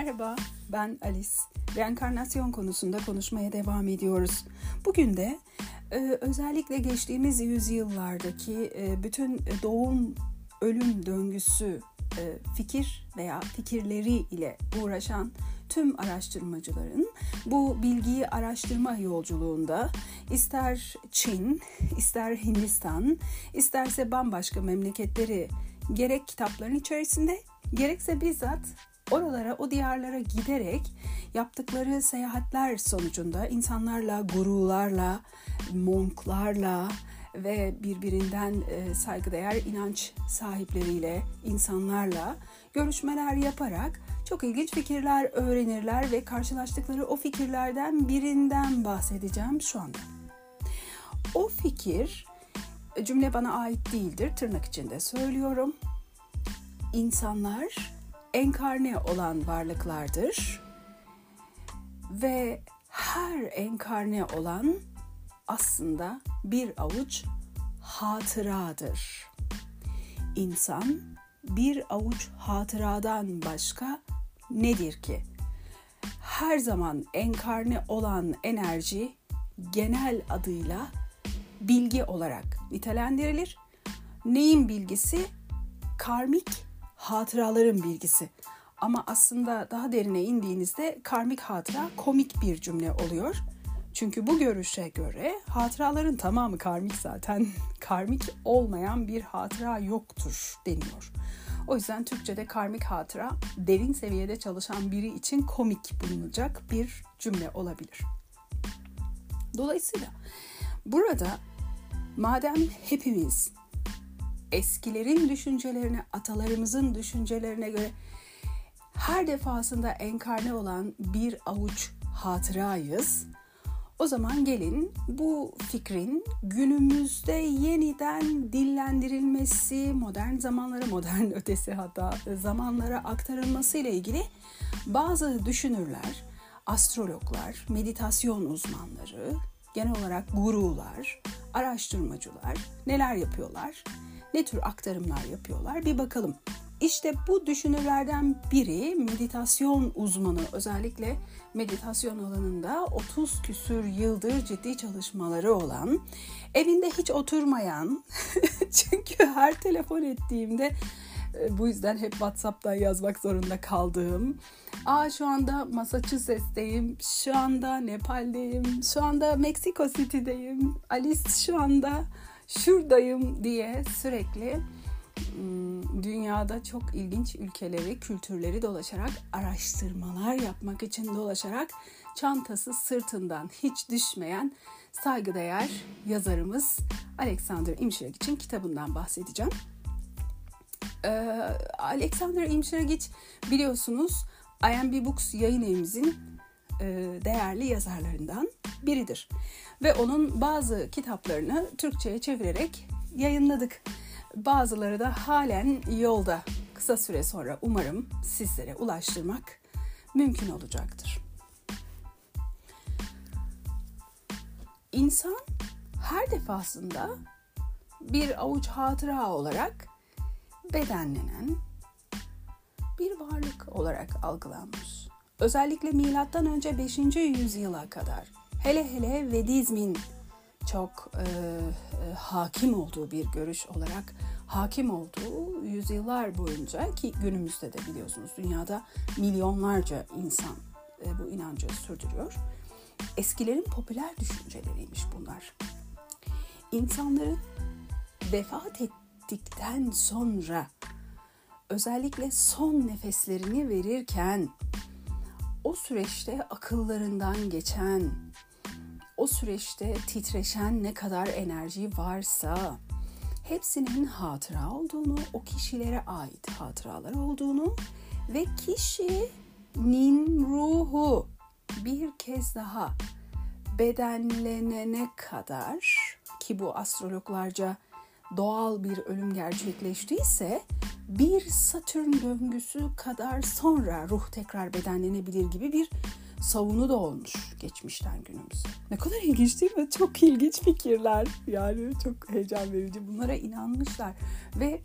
Merhaba, ben Alice. Reenkarnasyon konusunda konuşmaya devam ediyoruz. Bugün de e, özellikle geçtiğimiz yüzyıllardaki e, bütün doğum ölüm döngüsü e, fikir veya fikirleri ile uğraşan tüm araştırmacıların bu bilgiyi araştırma yolculuğunda ister Çin, ister Hindistan, isterse bambaşka memleketleri gerek kitapların içerisinde gerekse bizzat oralara, o diyarlara giderek yaptıkları seyahatler sonucunda insanlarla, gurularla, monklarla ve birbirinden e, saygıdeğer inanç sahipleriyle, insanlarla görüşmeler yaparak çok ilginç fikirler öğrenirler ve karşılaştıkları o fikirlerden birinden bahsedeceğim şu anda. O fikir cümle bana ait değildir tırnak içinde söylüyorum. İnsanlar enkarne olan varlıklardır ve her enkarne olan aslında bir avuç hatıradır. İnsan bir avuç hatıradan başka nedir ki? Her zaman enkarne olan enerji genel adıyla bilgi olarak nitelendirilir. Neyin bilgisi? Karmik hatıraların bilgisi. Ama aslında daha derine indiğinizde karmik hatıra komik bir cümle oluyor. Çünkü bu görüşe göre hatıraların tamamı karmik zaten. karmik olmayan bir hatıra yoktur deniyor. O yüzden Türkçe'de karmik hatıra derin seviyede çalışan biri için komik bulunacak bir cümle olabilir. Dolayısıyla burada madem hepimiz eskilerin düşüncelerine, atalarımızın düşüncelerine göre her defasında enkarne olan bir avuç hatırayız. O zaman gelin bu fikrin günümüzde yeniden dillendirilmesi, modern zamanlara, modern ötesi hatta zamanlara aktarılması ile ilgili bazı düşünürler, astrologlar, meditasyon uzmanları, genel olarak gurular, araştırmacılar neler yapıyorlar? Ne tür aktarımlar yapıyorlar bir bakalım. İşte bu düşünürlerden biri meditasyon uzmanı özellikle meditasyon alanında 30 küsür yıldır ciddi çalışmaları olan, evinde hiç oturmayan çünkü her telefon ettiğimde e, bu yüzden hep WhatsApp'tan yazmak zorunda kaldığım. Aa şu anda Massachusetts'teyim, şu anda Nepal'deyim, şu anda Mexico City'deyim, Alice şu anda şuradayım diye sürekli dünyada çok ilginç ülkeleri, kültürleri dolaşarak, araştırmalar yapmak için dolaşarak çantası sırtından hiç düşmeyen saygıdeğer yazarımız Alexander için kitabından bahsedeceğim. Ee, Alexander Imşiragic biliyorsunuz IMB Books yayın evimizin değerli yazarlarından biridir. Ve onun bazı kitaplarını Türkçe'ye çevirerek yayınladık. Bazıları da halen yolda. Kısa süre sonra umarım sizlere ulaştırmak mümkün olacaktır. İnsan her defasında bir avuç hatıra olarak bedenlenen bir varlık olarak algılanmış. Özellikle önce 5. yüzyıla kadar hele hele Vedizmin çok e, e, hakim olduğu bir görüş olarak hakim olduğu yüzyıllar boyunca ki günümüzde de biliyorsunuz dünyada milyonlarca insan e, bu inancı sürdürüyor. Eskilerin popüler düşünceleriymiş bunlar. İnsanların vefat ettikten sonra özellikle son nefeslerini verirken o süreçte akıllarından geçen, o süreçte titreşen ne kadar enerji varsa hepsinin hatıra olduğunu, o kişilere ait hatıralar olduğunu ve kişinin ruhu bir kez daha bedenlenene kadar ki bu astrologlarca doğal bir ölüm gerçekleştiyse bir Satürn döngüsü kadar sonra ruh tekrar bedenlenebilir gibi bir savunu da olmuş geçmişten günümüze. Ne kadar ilginç değil mi? Çok ilginç fikirler. Yani çok heyecan verici. Bunlara inanmışlar. Ve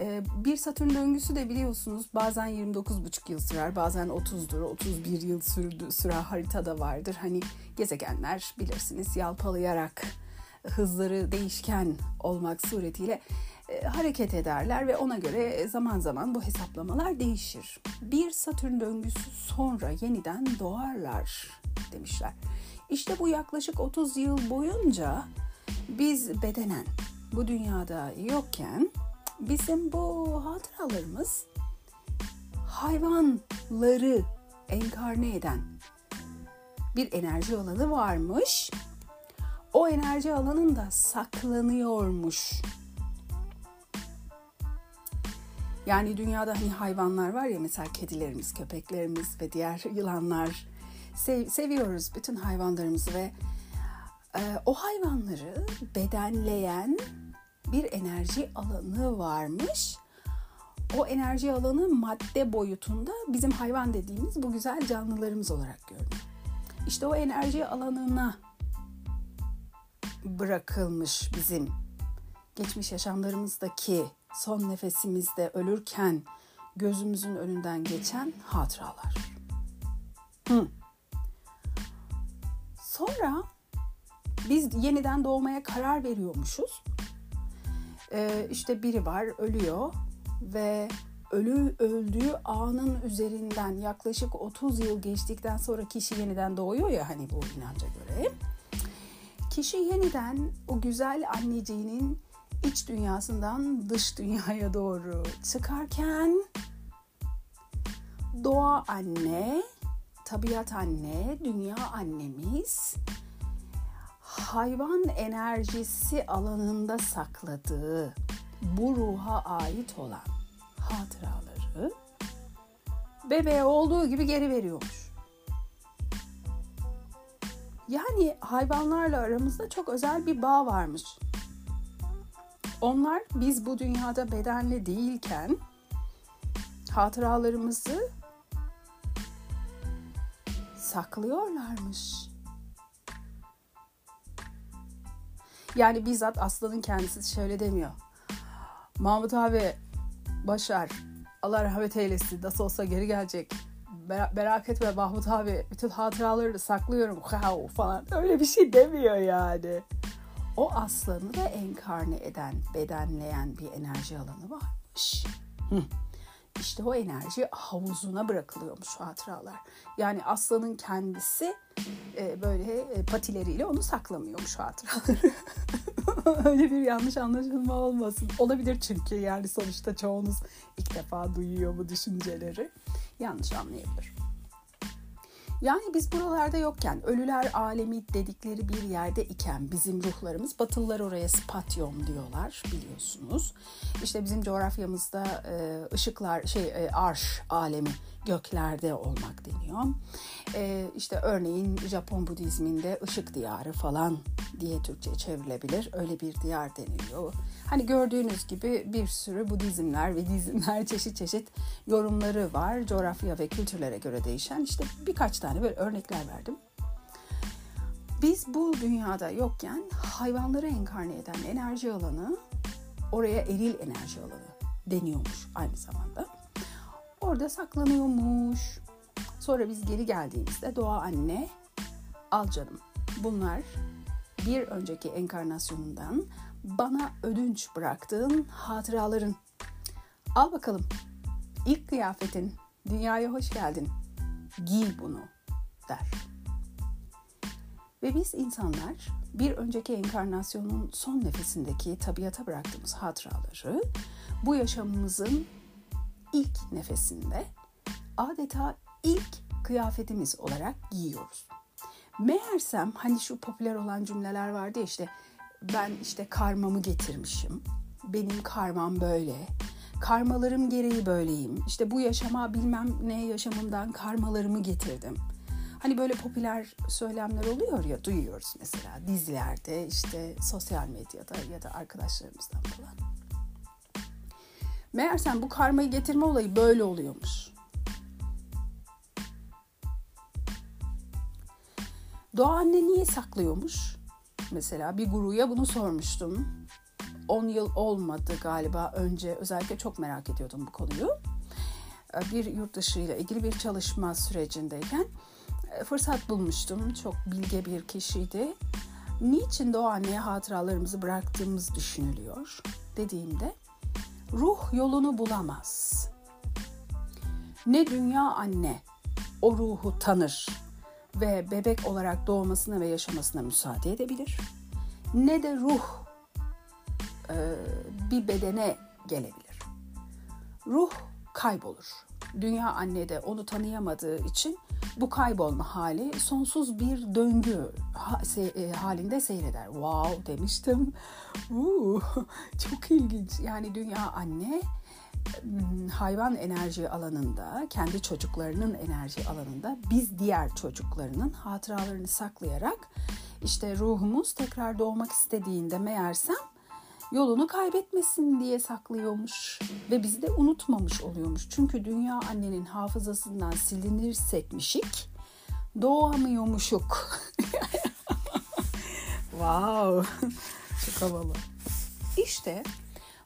Ee, bir Satürn döngüsü de biliyorsunuz bazen 29,5 yıl sürer, bazen 30'dur, 31 yıl sürdü, süre haritada vardır. Hani gezegenler bilirsiniz yalpalayarak hızları değişken olmak suretiyle e, hareket ederler ve ona göre zaman zaman bu hesaplamalar değişir. Bir Satürn döngüsü sonra yeniden doğarlar demişler. İşte bu yaklaşık 30 yıl boyunca biz bedenen bu dünyada yokken bizim bu hatıralarımız hayvanları enkarne eden bir enerji alanı varmış. O enerji alanında saklanıyormuş. Yani dünyada hani hayvanlar var ya mesela kedilerimiz, köpeklerimiz ve diğer yılanlar sev, seviyoruz bütün hayvanlarımızı ve e, o hayvanları bedenleyen bir enerji alanı varmış. O enerji alanı madde boyutunda bizim hayvan dediğimiz bu güzel canlılarımız olarak görünüyor. İşte o enerji alanına bırakılmış bizim geçmiş yaşamlarımızdaki son nefesimizde ölürken gözümüzün önünden geçen hatıralar. Hı. Sonra biz yeniden doğmaya karar veriyormuşuz. Ee, işte biri var ölüyor ve ölü öldüğü anın üzerinden yaklaşık 30 yıl geçtikten sonra kişi yeniden doğuyor ya hani bu inanca göre. Kişi yeniden o güzel anneciğinin iç dünyasından dış dünyaya doğru çıkarken doğa anne, tabiat anne, dünya annemiz hayvan enerjisi alanında sakladığı bu ruha ait olan hatıraları bebeğe olduğu gibi geri veriyormuş. Yani hayvanlarla aramızda çok özel bir bağ varmış. Onlar biz bu dünyada bedenli değilken hatıralarımızı saklıyorlarmış. Yani bizzat Aslan'ın kendisi şöyle demiyor. Mahmut abi Başar Allah rahmet eylesin nasıl olsa geri gelecek. Merak etme Mahmut abi bütün hatıraları saklıyorum falan öyle bir şey demiyor yani. O aslanı da enkarne eden, bedenleyen bir enerji alanı varmış. Hı. İşte o enerji havuzuna bırakılıyormuş hatıralar. Yani aslanın kendisi e, böyle e, patileriyle onu saklamıyormuş hatıraları. Öyle bir yanlış anlaşılma olmasın. Olabilir çünkü yani sonuçta çoğunuz ilk defa duyuyor bu düşünceleri. Yanlış anlayabilir. Yani biz buralarda yokken, ölüler alemi dedikleri bir yerde iken bizim ruhlarımız, Batılılar oraya spatyom diyorlar biliyorsunuz. İşte bizim coğrafyamızda ışıklar, şey arş alemi göklerde olmak deniyor. E, işte örneğin Japon Budizminde ışık diyarı falan diye Türkçe çevrilebilir. Öyle bir diyar deniliyor. Hani gördüğünüz gibi bir sürü Budizmler ve dizimler çeşit çeşit yorumları var. Coğrafya ve kültürlere göre değişen. İşte birkaç tane böyle örnekler verdim. Biz bu dünyada yokken hayvanları enkarne eden enerji alanı oraya eril enerji alanı deniyormuş aynı zamanda. Orada saklanıyormuş. Sonra biz geri geldiğimizde doğa anne al canım bunlar bir önceki enkarnasyonundan bana ödünç bıraktığın hatıraların. Al bakalım ilk kıyafetin dünyaya hoş geldin giy bunu der. Ve biz insanlar bir önceki enkarnasyonun son nefesindeki tabiata bıraktığımız hatıraları bu yaşamımızın ilk nefesinde adeta ilk kıyafetimiz olarak giyiyoruz. Meğersem hani şu popüler olan cümleler vardı ya işte ben işte karmamı getirmişim. Benim karmam böyle. Karmalarım gereği böyleyim. İşte bu yaşama bilmem ne yaşamımdan karmalarımı getirdim. Hani böyle popüler söylemler oluyor ya duyuyoruz mesela dizilerde işte sosyal medyada ya da arkadaşlarımızdan falan. Meğersem bu karmayı getirme olayı böyle oluyormuş. Doğa anne niye saklıyormuş? Mesela bir guruya bunu sormuştum. 10 yıl olmadı galiba önce özellikle çok merak ediyordum bu konuyu. Bir yurt dışı ile ilgili bir çalışma sürecindeyken e, fırsat bulmuştum. Çok bilge bir kişiydi. Niçin Doğa Anne'ye hatıralarımızı bıraktığımız düşünülüyor dediğimde ruh yolunu bulamaz. Ne dünya anne o ruhu tanır ve bebek olarak doğmasına ve yaşamasına müsaade edebilir. Ne de ruh e, bir bedene gelebilir. Ruh kaybolur. Dünya anne de onu tanıyamadığı için bu kaybolma hali sonsuz bir döngü e, halinde seyreder. Wow demiştim. Uu, çok ilginç. Yani dünya anne Hmm, hayvan enerji alanında, kendi çocuklarının enerji alanında biz diğer çocuklarının hatıralarını saklayarak işte ruhumuz tekrar doğmak istediğinde meğersem yolunu kaybetmesin diye saklıyormuş ve bizi de unutmamış oluyormuş. Çünkü dünya annenin hafızasından silinirsekmişik doğamıyormuşuk. wow, çok havalı. İşte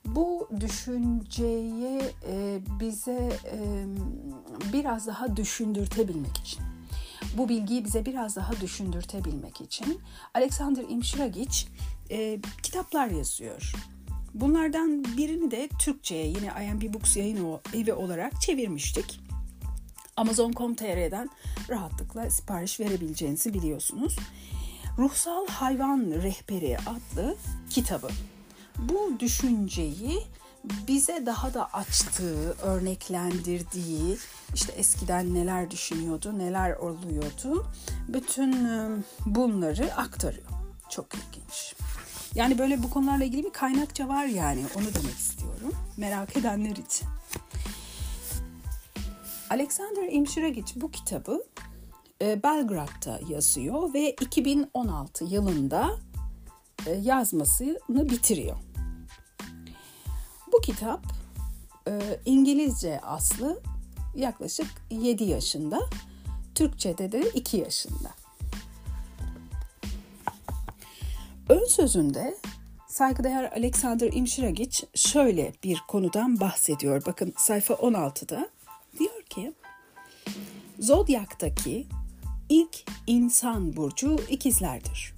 bu düşünceyi e, bize e, biraz daha düşündürtebilmek için, bu bilgiyi bize biraz daha düşündürtebilmek için Alexander Imshiragic e, kitaplar yazıyor. Bunlardan birini de Türkçe'ye yine IMB Books yayın evi olarak çevirmiştik. Amazon.com.tr'den rahatlıkla sipariş verebileceğinizi biliyorsunuz. Ruhsal Hayvan Rehberi adlı kitabı bu düşünceyi bize daha da açtığı, örneklendirdiği, işte eskiden neler düşünüyordu, neler oluyordu, bütün ıı, bunları aktarıyor. Çok ilginç. Yani böyle bu konularla ilgili bir kaynakça var yani onu demek istiyorum. Merak edenler için. Alexander Imshiragic bu kitabı ıı, Belgrad'da yazıyor ve 2016 yılında ıı, yazmasını bitiriyor. Bu kitap e, İngilizce aslı yaklaşık 7 yaşında, Türkçe'de de 2 yaşında. Ön sözünde saygıdeğer Alexander Imshiragic şöyle bir konudan bahsediyor. Bakın sayfa 16'da diyor ki Zodyak'taki ilk insan burcu ikizlerdir.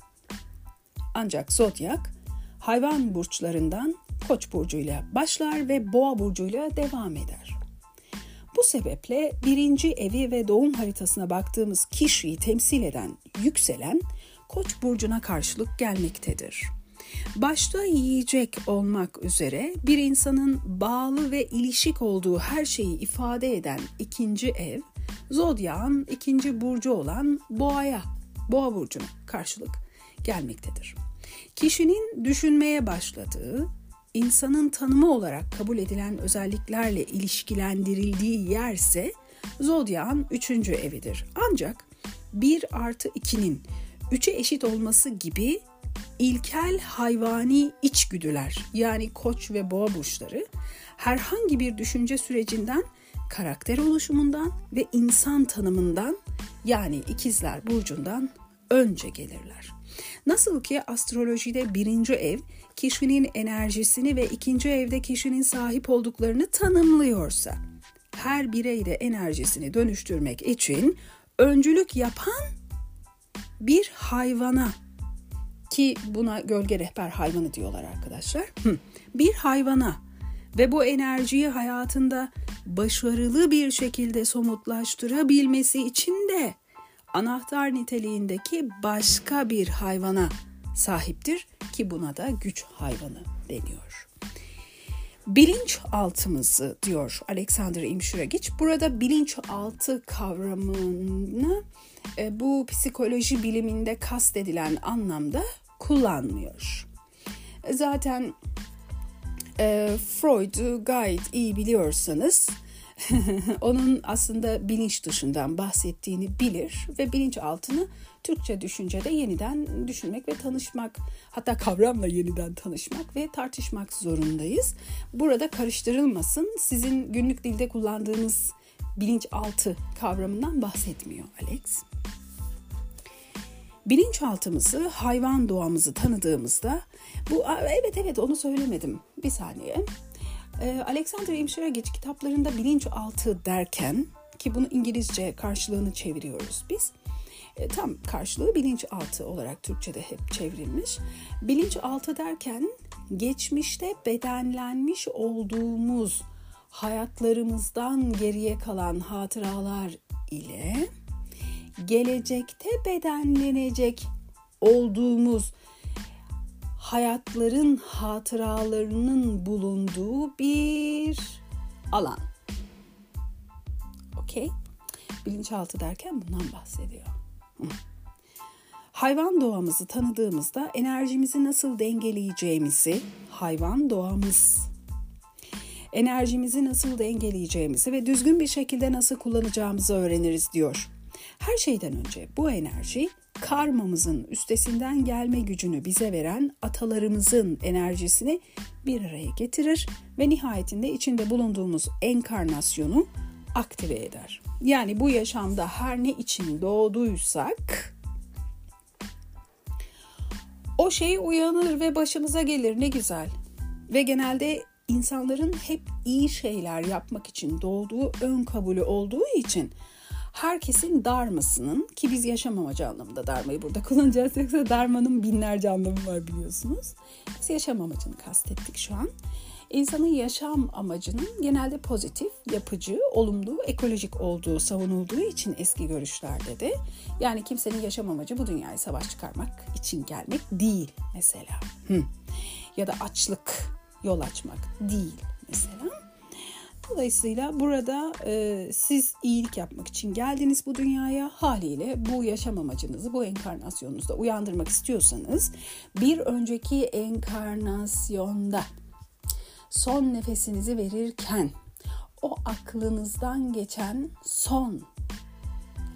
Ancak zodyak hayvan burçlarından Koç burcuyla başlar ve Boğa burcuyla devam eder. Bu sebeple birinci evi ve doğum haritasına baktığımız kişiyi temsil eden yükselen Koç burcuna karşılık gelmektedir. Başta yiyecek olmak üzere bir insanın bağlı ve ilişik olduğu her şeyi ifade eden ikinci ev, zodyağın ikinci burcu olan boğaya, boğa burcuna karşılık gelmektedir. Kişinin düşünmeye başladığı, insanın tanımı olarak kabul edilen özelliklerle ilişkilendirildiği yerse Zodyak'ın üçüncü evidir. Ancak 1 artı 2'nin 3'e eşit olması gibi ilkel hayvani içgüdüler yani koç ve boğa burçları herhangi bir düşünce sürecinden, karakter oluşumundan ve insan tanımından yani ikizler burcundan önce gelirler. Nasıl ki astrolojide birinci ev kişinin enerjisini ve ikinci evde kişinin sahip olduklarını tanımlıyorsa, her birey de enerjisini dönüştürmek için öncülük yapan bir hayvana ki buna gölge rehber hayvanı diyorlar arkadaşlar. Bir hayvana ve bu enerjiyi hayatında başarılı bir şekilde somutlaştırabilmesi için de anahtar niteliğindeki başka bir hayvana sahiptir ki buna da güç hayvanı deniyor. Bilinç altımızı diyor Alexander Imshiragic. Burada bilinç altı kavramını bu psikoloji biliminde kastedilen anlamda kullanmıyor. Zaten e, Freud'u gayet iyi biliyorsanız onun aslında bilinç dışından bahsettiğini bilir ve bilinç altını Türkçe düşüncede yeniden düşünmek ve tanışmak hatta kavramla yeniden tanışmak ve tartışmak zorundayız. Burada karıştırılmasın sizin günlük dilde kullandığınız bilinç altı kavramından bahsetmiyor Alex. Bilinçaltımızı, hayvan doğamızı tanıdığımızda bu evet evet onu söylemedim. Bir saniye. Ee, Alexander Imshiragic kitaplarında bilinçaltı derken ki bunu İngilizce karşılığını çeviriyoruz biz. E, tam karşılığı bilinçaltı olarak Türkçe'de hep çevrilmiş. Bilinçaltı derken geçmişte bedenlenmiş olduğumuz hayatlarımızdan geriye kalan hatıralar ile gelecekte bedenlenecek olduğumuz hayatların hatıralarının bulunduğu bir alan. Okey? Bilinçaltı derken bundan bahsediyor. Hayvan doğamızı tanıdığımızda enerjimizi nasıl dengeleyeceğimizi, hayvan doğamız enerjimizi nasıl dengeleyeceğimizi ve düzgün bir şekilde nasıl kullanacağımızı öğreniriz diyor. Her şeyden önce bu enerji karmamızın üstesinden gelme gücünü bize veren atalarımızın enerjisini bir araya getirir ve nihayetinde içinde bulunduğumuz enkarnasyonu aktive eder. Yani bu yaşamda her ne için doğduysak o şey uyanır ve başımıza gelir ne güzel. Ve genelde insanların hep iyi şeyler yapmak için doğduğu ön kabulü olduğu için herkesin darmasının ki biz yaşam amacı anlamında darmayı burada kullanacağız yoksa darmanın binlerce anlamı var biliyorsunuz. Biz yaşam amacını kastettik şu an. İnsanın yaşam amacının genelde pozitif, yapıcı, olumlu, ekolojik olduğu savunulduğu için eski görüşlerde de yani kimsenin yaşam amacı bu dünyayı savaş çıkarmak için gelmek değil mesela. Hı. Ya da açlık yol açmak değil mesela. Dolayısıyla burada e, siz iyilik yapmak için geldiniz bu dünyaya. Haliyle bu yaşam amacınızı bu enkarnasyonunuzda uyandırmak istiyorsanız bir önceki enkarnasyonda son nefesinizi verirken o aklınızdan geçen son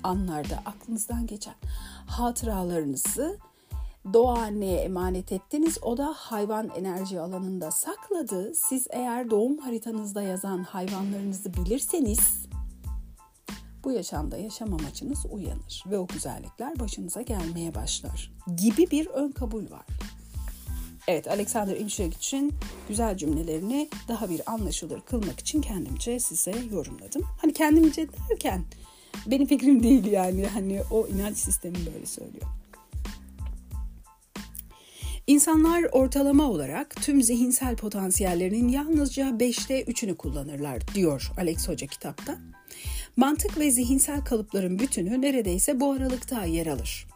anlarda aklınızdan geçen hatıralarınızı doğa anneye emanet ettiniz. O da hayvan enerji alanında sakladı. Siz eğer doğum haritanızda yazan hayvanlarınızı bilirseniz bu yaşamda yaşam amacınız uyanır ve o güzellikler başınıza gelmeye başlar gibi bir ön kabul var. Evet Alexander için güzel cümlelerini daha bir anlaşılır kılmak için kendimce size yorumladım. Hani kendimce derken benim fikrim değil yani hani o inanç sistemi böyle söylüyor. İnsanlar ortalama olarak tüm zihinsel potansiyellerinin yalnızca 5'te 3'ünü kullanırlar diyor Alex Hoca kitapta. Mantık ve zihinsel kalıpların bütünü neredeyse bu aralıkta yer alır.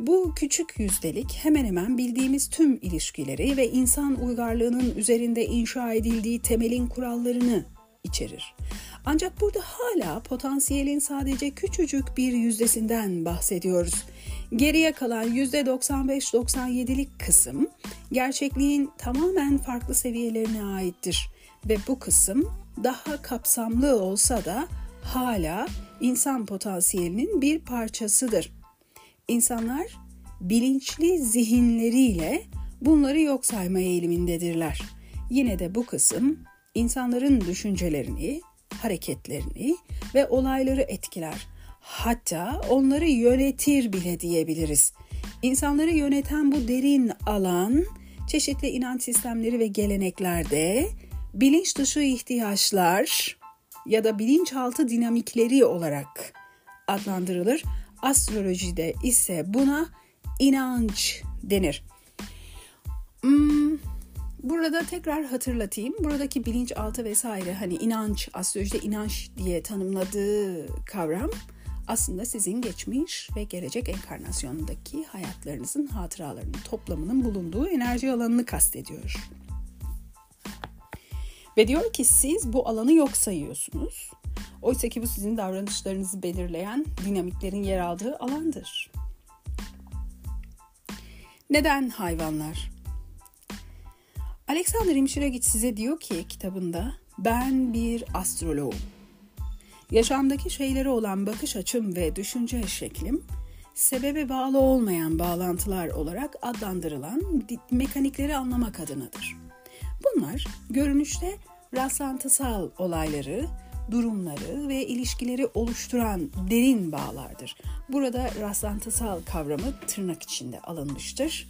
Bu küçük yüzdelik hemen hemen bildiğimiz tüm ilişkileri ve insan uygarlığının üzerinde inşa edildiği temelin kurallarını içerir. Ancak burada hala potansiyelin sadece küçücük bir yüzdesinden bahsediyoruz. Geriye kalan %95-97'lik kısım gerçekliğin tamamen farklı seviyelerine aittir ve bu kısım daha kapsamlı olsa da hala insan potansiyelinin bir parçasıdır. İnsanlar bilinçli zihinleriyle bunları yok sayma eğilimindedirler. Yine de bu kısım insanların düşüncelerini, hareketlerini ve olayları etkiler. Hatta onları yönetir bile diyebiliriz. İnsanları yöneten bu derin alan çeşitli inanç sistemleri ve geleneklerde bilinç dışı ihtiyaçlar ya da bilinçaltı dinamikleri olarak adlandırılır. Astrolojide ise buna inanç denir. Hmm, Burada tekrar hatırlatayım. Buradaki bilinçaltı vesaire hani inanç, astrolojide inanç diye tanımladığı kavram aslında sizin geçmiş ve gelecek enkarnasyonundaki hayatlarınızın hatıralarının toplamının bulunduğu enerji alanını kastediyor. Ve diyor ki siz bu alanı yok sayıyorsunuz. Oysa ki bu sizin davranışlarınızı belirleyen dinamiklerin yer aldığı alandır. Neden hayvanlar? Alexander Imşiragic size diyor ki kitabında ben bir astroloğum. Yaşamdaki şeylere olan bakış açım ve düşünce şeklim sebebe bağlı olmayan bağlantılar olarak adlandırılan mekanikleri anlamak adınadır. Bunlar görünüşte rastlantısal olayları durumları ve ilişkileri oluşturan derin bağlardır. Burada rastlantısal kavramı tırnak içinde alınmıştır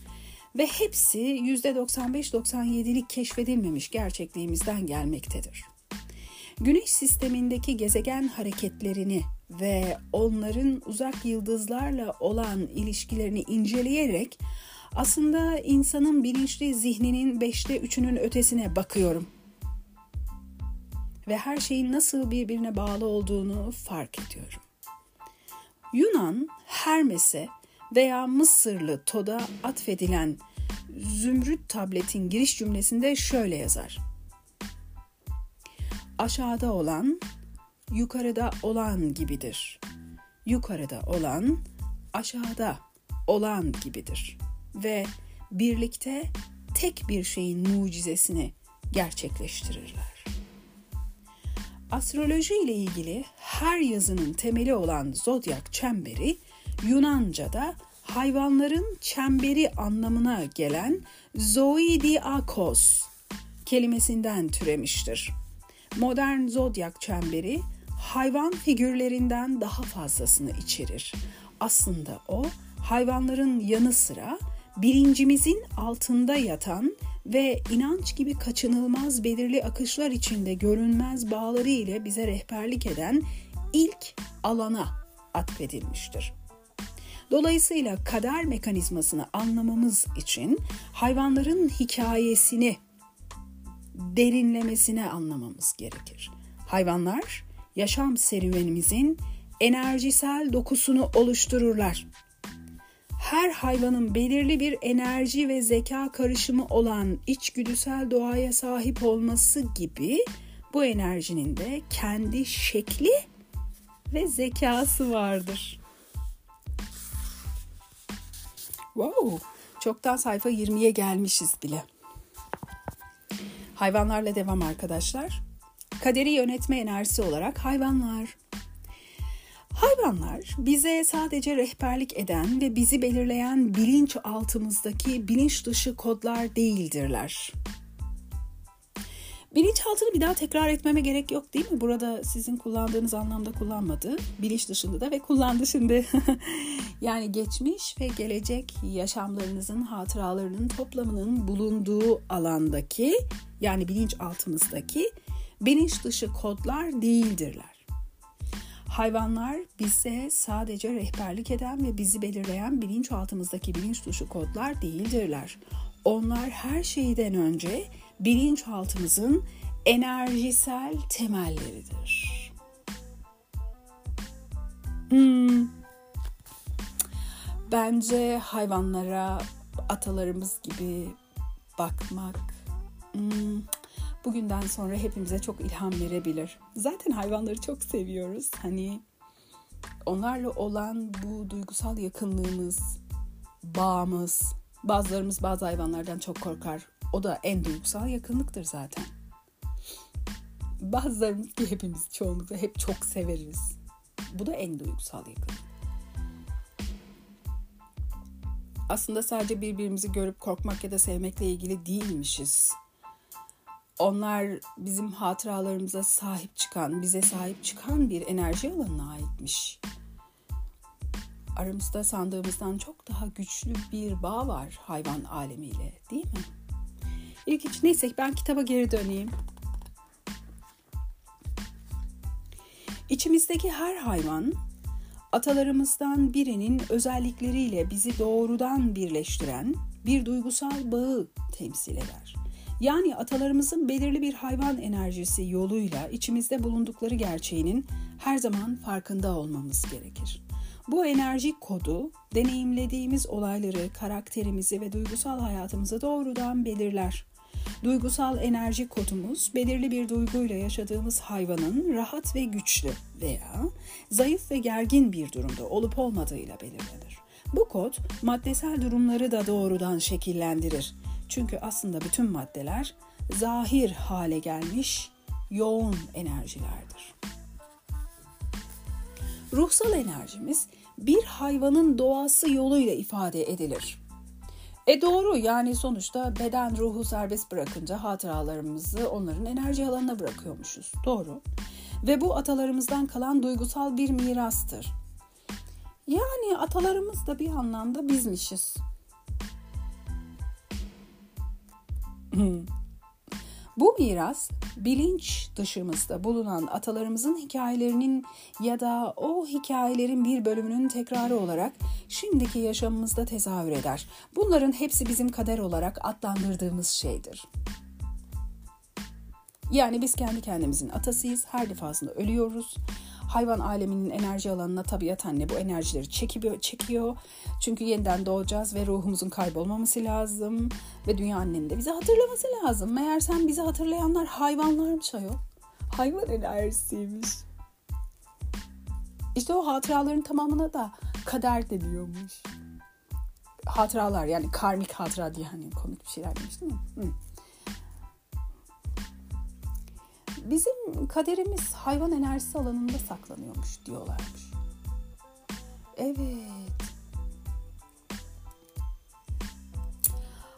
ve hepsi %95-97'lik keşfedilmemiş gerçekliğimizden gelmektedir. Güneş sistemindeki gezegen hareketlerini ve onların uzak yıldızlarla olan ilişkilerini inceleyerek aslında insanın bilinçli zihninin beşte üçünün ötesine bakıyorum. Ve her şeyin nasıl birbirine bağlı olduğunu fark ediyorum. Yunan Hermes'e veya Mısırlı Tod'a atfedilen Zümrüt tabletin giriş cümlesinde şöyle yazar. Aşağıda olan yukarıda olan gibidir. Yukarıda olan aşağıda olan gibidir ve birlikte tek bir şeyin mucizesini gerçekleştirirler. Astroloji ile ilgili her yazının temeli olan zodyak çemberi Yunanca'da hayvanların çemberi anlamına gelen zoidiakos kelimesinden türemiştir. Modern zodyak çemberi hayvan figürlerinden daha fazlasını içerir. Aslında o hayvanların yanı sıra bilincimizin altında yatan ve inanç gibi kaçınılmaz belirli akışlar içinde görünmez bağları ile bize rehberlik eden ilk alana atfedilmiştir. Dolayısıyla kader mekanizmasını anlamamız için hayvanların hikayesini derinlemesine anlamamız gerekir. Hayvanlar yaşam serüvenimizin enerjisel dokusunu oluştururlar. Her hayvanın belirli bir enerji ve zeka karışımı olan içgüdüsel doğaya sahip olması gibi bu enerjinin de kendi şekli ve zekası vardır. Wow, çoktan sayfa 20'ye gelmişiz bile. Hayvanlarla devam arkadaşlar. Kaderi yönetme enerjisi olarak hayvanlar. Hayvanlar bize sadece rehberlik eden ve bizi belirleyen bilinç altımızdaki bilinç dışı kodlar değildirler. Bilinçaltını bir daha tekrar etmeme gerek yok değil mi? Burada sizin kullandığınız anlamda kullanmadı. Bilinç dışında da ve kullandı şimdi. yani geçmiş ve gelecek yaşamlarınızın, hatıralarının toplamının bulunduğu alandaki yani bilinçaltımızdaki bilinç dışı kodlar değildirler. Hayvanlar bize sadece rehberlik eden ve bizi belirleyen bilinçaltımızdaki bilinç dışı kodlar değildirler. Onlar her şeyden önce bilinçaltımızın enerjisel temelleridir. Hmm. Bence hayvanlara atalarımız gibi bakmak hmm, bugünden sonra hepimize çok ilham verebilir. Zaten hayvanları çok seviyoruz. Hani onlarla olan bu duygusal yakınlığımız, bağımız, bazılarımız bazı hayvanlardan çok korkar. O da en duygusal yakınlıktır zaten. Bazılarımız ki hepimiz çoğunlukla hep çok severiz. Bu da en duygusal yakınlık. Aslında sadece birbirimizi görüp korkmak ya da sevmekle ilgili değilmişiz. Onlar bizim hatıralarımıza sahip çıkan, bize sahip çıkan bir enerji alanına aitmiş. Aramızda sandığımızdan çok daha güçlü bir bağ var hayvan alemiyle, değil mi? İlginç. Neyse ben kitaba geri döneyim. İçimizdeki her hayvan atalarımızdan birinin özellikleriyle bizi doğrudan birleştiren bir duygusal bağı temsil eder. Yani atalarımızın belirli bir hayvan enerjisi yoluyla içimizde bulundukları gerçeğinin her zaman farkında olmamız gerekir. Bu enerji kodu deneyimlediğimiz olayları, karakterimizi ve duygusal hayatımızı doğrudan belirler. Duygusal enerji kodumuz belirli bir duyguyla yaşadığımız hayvanın rahat ve güçlü veya zayıf ve gergin bir durumda olup olmadığıyla belirlenir. Bu kod maddesel durumları da doğrudan şekillendirir. Çünkü aslında bütün maddeler zahir hale gelmiş yoğun enerjilerdir. Ruhsal enerjimiz bir hayvanın doğası yoluyla ifade edilir. E doğru yani sonuçta beden ruhu serbest bırakınca hatıralarımızı onların enerji alanına bırakıyormuşuz. Doğru. ve bu atalarımızdan kalan duygusal bir mirastır. Yani atalarımız da bir anlamda bizmişiz. Bu miras bilinç dışımızda bulunan atalarımızın hikayelerinin ya da o hikayelerin bir bölümünün tekrarı olarak şimdiki yaşamımızda tezahür eder. Bunların hepsi bizim kader olarak adlandırdığımız şeydir. Yani biz kendi kendimizin atasıyız. Her defasında ölüyoruz. Hayvan aleminin enerji alanına tabiat anne bu enerjileri çekiyor, çekiyor. Çünkü yeniden doğacağız ve ruhumuzun kaybolmaması lazım. Ve dünya annenin de bizi hatırlaması lazım. Meğer sen bizi hatırlayanlar hayvanlarmış ayol. Hayvan enerjisiymiş. İşte o hatıraların tamamına da kader deniyormuş. Hatıralar yani karmik hatıra diye hani komik bir şeyler demiştim ya. Hı. Bizim kaderimiz hayvan enerjisi alanında saklanıyormuş diyorlarmış. Evet.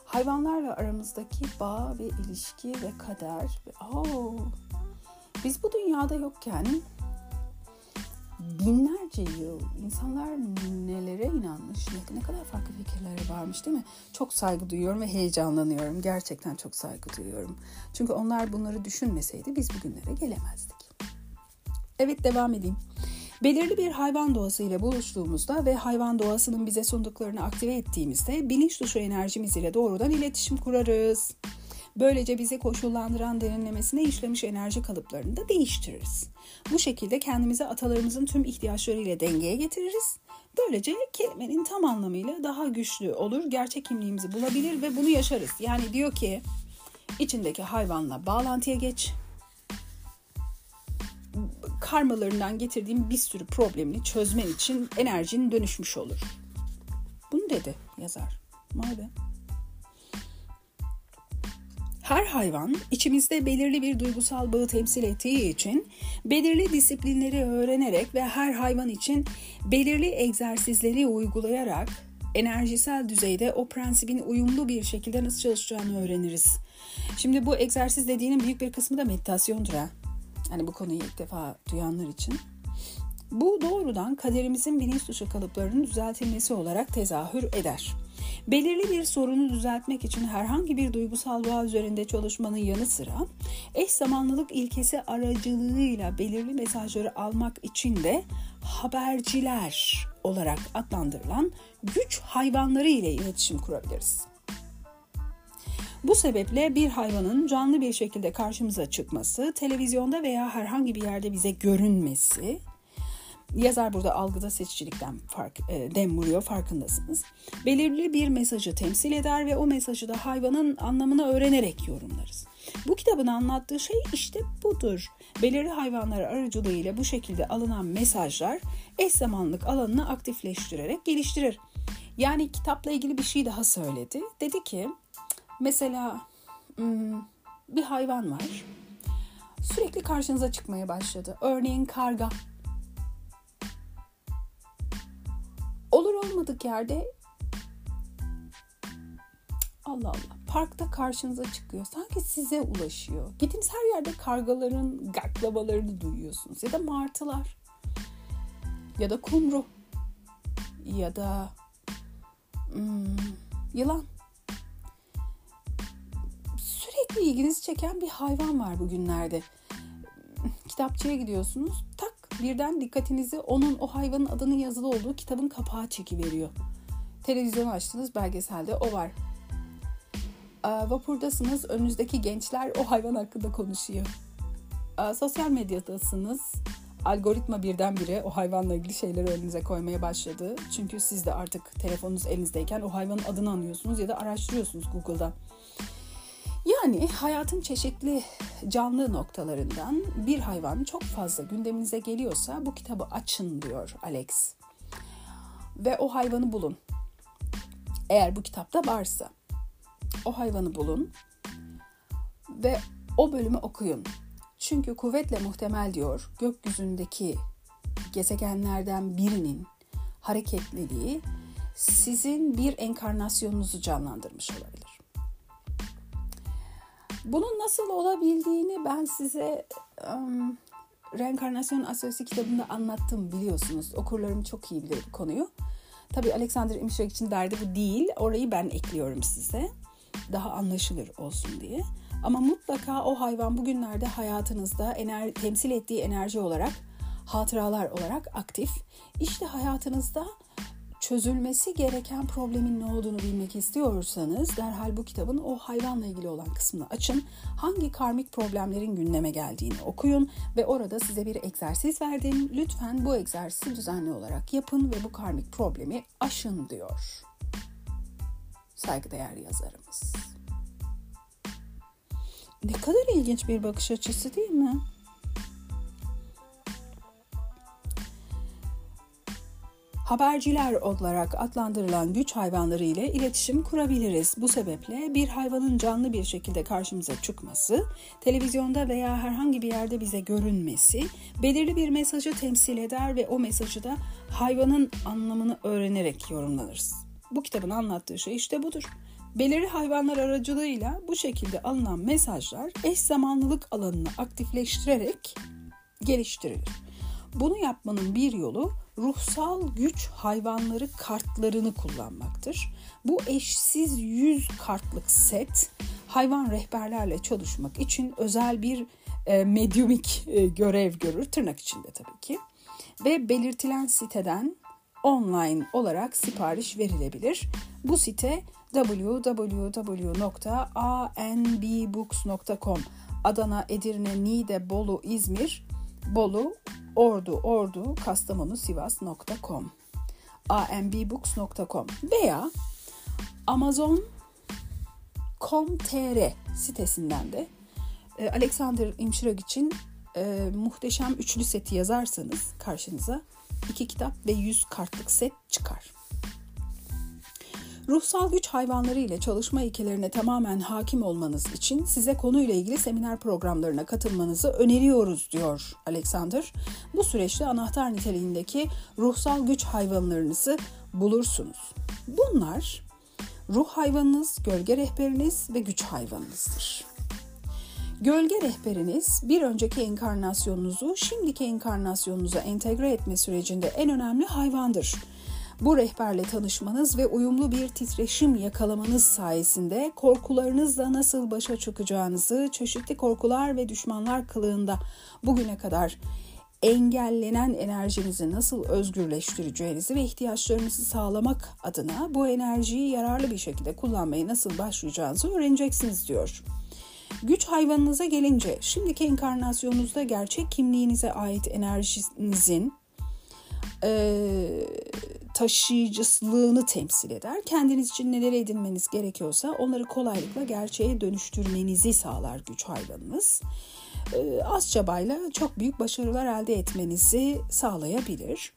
Hayvanlarla aramızdaki bağ ve ilişki ve kader. Oh, biz bu dünyada yokken binlerce yıl insanlar nelere inanmış, ne, ne kadar farklı fikirleri varmış değil mi? Çok saygı duyuyorum ve heyecanlanıyorum. Gerçekten çok saygı duyuyorum. Çünkü onlar bunları düşünmeseydi biz bugünlere gelemezdik. Evet devam edeyim. Belirli bir hayvan doğası ile buluştuğumuzda ve hayvan doğasının bize sunduklarını aktive ettiğimizde bilinç dışı enerjimiz ile doğrudan iletişim kurarız. Böylece bizi koşullandıran derinlemesine işlemiş enerji kalıplarını da değiştiririz. Bu şekilde kendimizi atalarımızın tüm ihtiyaçlarıyla dengeye getiririz. Böylece kelimenin tam anlamıyla daha güçlü olur, gerçek kimliğimizi bulabilir ve bunu yaşarız. Yani diyor ki içindeki hayvanla bağlantıya geç. Karmalarından getirdiğim bir sürü problemini çözmen için enerjin dönüşmüş olur. Bunu dedi yazar. Be. Her hayvan içimizde belirli bir duygusal bağı temsil ettiği için belirli disiplinleri öğrenerek ve her hayvan için belirli egzersizleri uygulayarak enerjisel düzeyde o prensibin uyumlu bir şekilde nasıl çalışacağını öğreniriz. Şimdi bu egzersiz dediğinin büyük bir kısmı da meditasyondur ha. Hani bu konuyu ilk defa duyanlar için. Bu doğrudan kaderimizin bilinç dışı kalıplarının düzeltilmesi olarak tezahür eder. Belirli bir sorunu düzeltmek için herhangi bir duygusal bağ üzerinde çalışmanın yanı sıra eş zamanlılık ilkesi aracılığıyla belirli mesajları almak için de haberciler olarak adlandırılan güç hayvanları ile iletişim kurabiliriz. Bu sebeple bir hayvanın canlı bir şekilde karşımıza çıkması, televizyonda veya herhangi bir yerde bize görünmesi, Yazar burada algıda seçicilikten fark, e, dem vuruyor farkındasınız. Belirli bir mesajı temsil eder ve o mesajı da hayvanın anlamını öğrenerek yorumlarız. Bu kitabın anlattığı şey işte budur. Belirli hayvanlar aracılığıyla bu şekilde alınan mesajlar eş zamanlık alanını aktifleştirerek geliştirir. Yani kitapla ilgili bir şey daha söyledi. Dedi ki mesela bir hayvan var. Sürekli karşınıza çıkmaya başladı. Örneğin karga Olur olmadık yerde Allah Allah parkta karşınıza çıkıyor. Sanki size ulaşıyor. Gittiğiniz her yerde kargaların gaklavalarını duyuyorsunuz. Ya da martılar. Ya da kumru. Ya da hmm, yılan. Sürekli ilginizi çeken bir hayvan var bugünlerde. Kitapçıya gidiyorsunuz. Tak birden dikkatinizi onun o hayvanın adının yazılı olduğu kitabın kapağı çekiveriyor. Televizyon açtınız belgeselde o var. Vapurdasınız önünüzdeki gençler o hayvan hakkında konuşuyor. Sosyal medyadasınız algoritma birdenbire o hayvanla ilgili şeyleri önünüze koymaya başladı. Çünkü siz de artık telefonunuz elinizdeyken o hayvanın adını anıyorsunuz ya da araştırıyorsunuz Google'da. Yani hayatın çeşitli canlı noktalarından bir hayvan çok fazla gündeminize geliyorsa bu kitabı açın diyor Alex. Ve o hayvanı bulun. Eğer bu kitapta varsa o hayvanı bulun ve o bölümü okuyun. Çünkü kuvvetle muhtemel diyor gökyüzündeki gezegenlerden birinin hareketliliği sizin bir enkarnasyonunuzu canlandırmış olabilir. Bunun nasıl olabildiğini ben size um, Reenkarnasyon Astrolojisi kitabında anlattım biliyorsunuz. Okurlarım çok iyi bilir bu konuyu. Tabii Alexander Imşak için derdi bu değil. Orayı ben ekliyorum size. Daha anlaşılır olsun diye. Ama mutlaka o hayvan bugünlerde hayatınızda ener temsil ettiği enerji olarak, hatıralar olarak aktif. İşte hayatınızda çözülmesi gereken problemin ne olduğunu bilmek istiyorsanız derhal bu kitabın o hayvanla ilgili olan kısmını açın. Hangi karmik problemlerin gündeme geldiğini okuyun ve orada size bir egzersiz verdim. Lütfen bu egzersizi düzenli olarak yapın ve bu karmik problemi aşın diyor. Saygıdeğer yazarımız. Ne kadar ilginç bir bakış açısı değil mi? Haberciler olarak adlandırılan güç hayvanları ile iletişim kurabiliriz. Bu sebeple bir hayvanın canlı bir şekilde karşımıza çıkması, televizyonda veya herhangi bir yerde bize görünmesi belirli bir mesajı temsil eder ve o mesajı da hayvanın anlamını öğrenerek yorumlanırız. Bu kitabın anlattığı şey işte budur. Belirli hayvanlar aracılığıyla bu şekilde alınan mesajlar eş zamanlılık alanını aktifleştirerek geliştirilir. Bunu yapmanın bir yolu ruhsal güç hayvanları kartlarını kullanmaktır. Bu eşsiz 100 kartlık set hayvan rehberlerle çalışmak için özel bir e, medyumik e, görev görür tırnak içinde tabii ki. Ve belirtilen siteden online olarak sipariş verilebilir. Bu site www.anbbooks.com Adana, Edirne, Niğde, Bolu, İzmir, Bolu, Ordu, Ordu, Kastamonu, Sivas.com ambooks.com veya Amazon.com.tr sitesinden de e, Alexander Imşirag için e, muhteşem üçlü seti yazarsanız karşınıza iki kitap ve 100 kartlık set çıkar. Ruhsal güç hayvanları ile çalışma ilkelerine tamamen hakim olmanız için size konuyla ilgili seminer programlarına katılmanızı öneriyoruz diyor Alexander. Bu süreçte anahtar niteliğindeki ruhsal güç hayvanlarınızı bulursunuz. Bunlar ruh hayvanınız, gölge rehberiniz ve güç hayvanınızdır. Gölge rehberiniz bir önceki enkarnasyonunuzu şimdiki enkarnasyonunuza entegre etme sürecinde en önemli hayvandır. Bu rehberle tanışmanız ve uyumlu bir titreşim yakalamanız sayesinde korkularınızla nasıl başa çıkacağınızı, çeşitli korkular ve düşmanlar kılığında bugüne kadar engellenen enerjinizi nasıl özgürleştireceğinizi ve ihtiyaçlarınızı sağlamak adına bu enerjiyi yararlı bir şekilde kullanmaya nasıl başlayacağınızı öğreneceksiniz diyor. Güç hayvanınıza gelince şimdiki enkarnasyonunuzda gerçek kimliğinize ait enerjinizin e, taşıyıcılığını temsil eder. Kendiniz için neler edinmeniz gerekiyorsa onları kolaylıkla gerçeğe dönüştürmenizi sağlar güç hayvanınız. E, az çabayla çok büyük başarılar elde etmenizi sağlayabilir.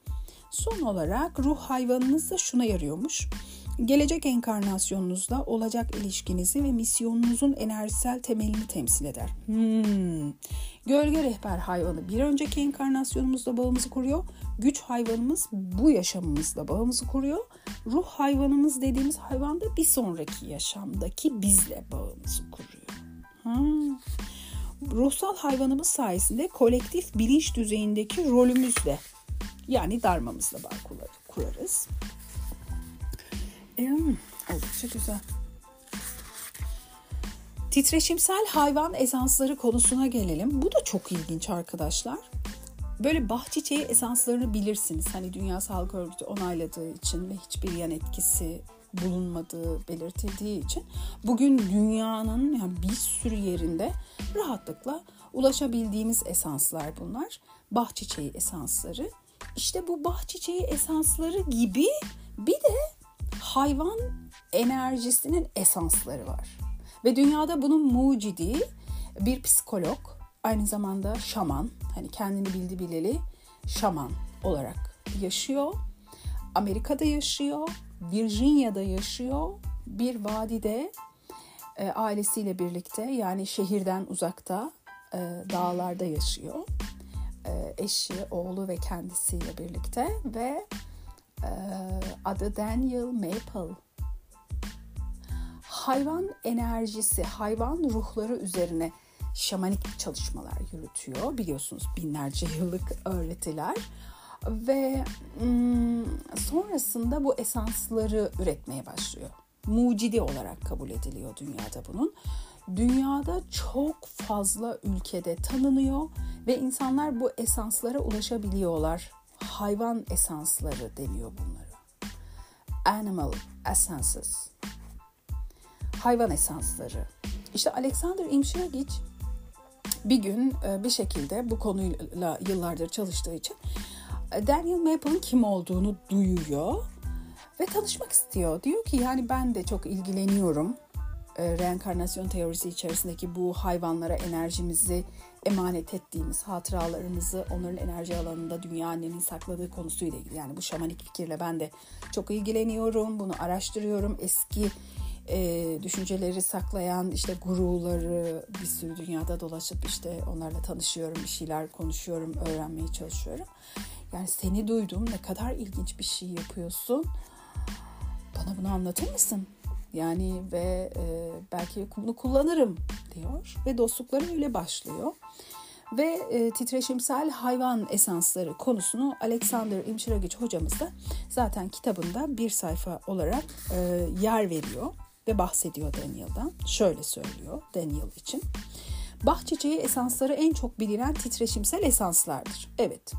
Son olarak ruh hayvanınız da şuna yarıyormuş. Gelecek enkarnasyonunuzda olacak ilişkinizi ve misyonunuzun enerjisel temelini temsil eder. Hmm. Gölge rehber hayvanı bir önceki enkarnasyonumuzda bağımızı kuruyor. Güç hayvanımız bu yaşamımızla bağımızı kuruyor. Ruh hayvanımız dediğimiz hayvan da bir sonraki yaşamdaki bizle bağımızı kuruyor. Hmm. Ruhsal hayvanımız sayesinde kolektif bilinç düzeyindeki rolümüzle yani darmamızla bağ kurarız. Hmm, oldukça güzel. Titreşimsel hayvan esansları konusuna gelelim. Bu da çok ilginç arkadaşlar. Böyle bahçiçeği esanslarını bilirsiniz. Hani Dünya Sağlık Örgütü onayladığı için ve hiçbir yan etkisi bulunmadığı belirtildiği için bugün dünyanın yani bir sürü yerinde rahatlıkla ulaşabildiğimiz esanslar bunlar. Bahçiçeği esansları. İşte bu bahçiçeği esansları gibi bir de hayvan enerjisinin esansları var. Ve dünyada bunun mucidi bir psikolog, aynı zamanda şaman, hani kendini bildi bileli şaman olarak yaşıyor. Amerika'da yaşıyor, Virginia'da yaşıyor, bir vadide e, ailesiyle birlikte yani şehirden uzakta e, dağlarda yaşıyor. E, eşi, oğlu ve kendisiyle birlikte ve adı Daniel Maple. Hayvan enerjisi, hayvan ruhları üzerine şamanik çalışmalar yürütüyor. Biliyorsunuz binlerce yıllık öğretiler. Ve hmm, sonrasında bu esansları üretmeye başlıyor. Mucidi olarak kabul ediliyor dünyada bunun. Dünyada çok fazla ülkede tanınıyor ve insanlar bu esanslara ulaşabiliyorlar. Hayvan esansları deniyor bunlara. Animal essences. Hayvan esansları. İşte Alexander Imşiragic bir gün e, bir şekilde bu konuyla yıllardır çalıştığı için e, Daniel Maple'ın kim olduğunu duyuyor ve tanışmak istiyor. Diyor ki yani ben de çok ilgileniyorum e, reenkarnasyon teorisi içerisindeki bu hayvanlara enerjimizi emanet ettiğimiz hatıralarımızı onların enerji alanında dünya annenin sakladığı konusuyla ilgili. Yani bu şamanik fikirle ben de çok ilgileniyorum, bunu araştırıyorum. Eski e, düşünceleri saklayan işte guruları bir sürü dünyada dolaşıp işte onlarla tanışıyorum, bir şeyler konuşuyorum, öğrenmeye çalışıyorum. Yani seni duydum, ne kadar ilginç bir şey yapıyorsun. Bana bunu anlatır mısın? Yani ve e, belki bunu kullanırım diyor ve dostlukları öyle başlıyor. Ve e, titreşimsel hayvan esansları konusunu Alexander Imşiragic hocamız da zaten kitabında bir sayfa olarak e, yer veriyor ve bahsediyor Daniel'dan. Şöyle söylüyor Daniel için. Bah çiçeği esansları en çok bilinen titreşimsel esanslardır. Evet.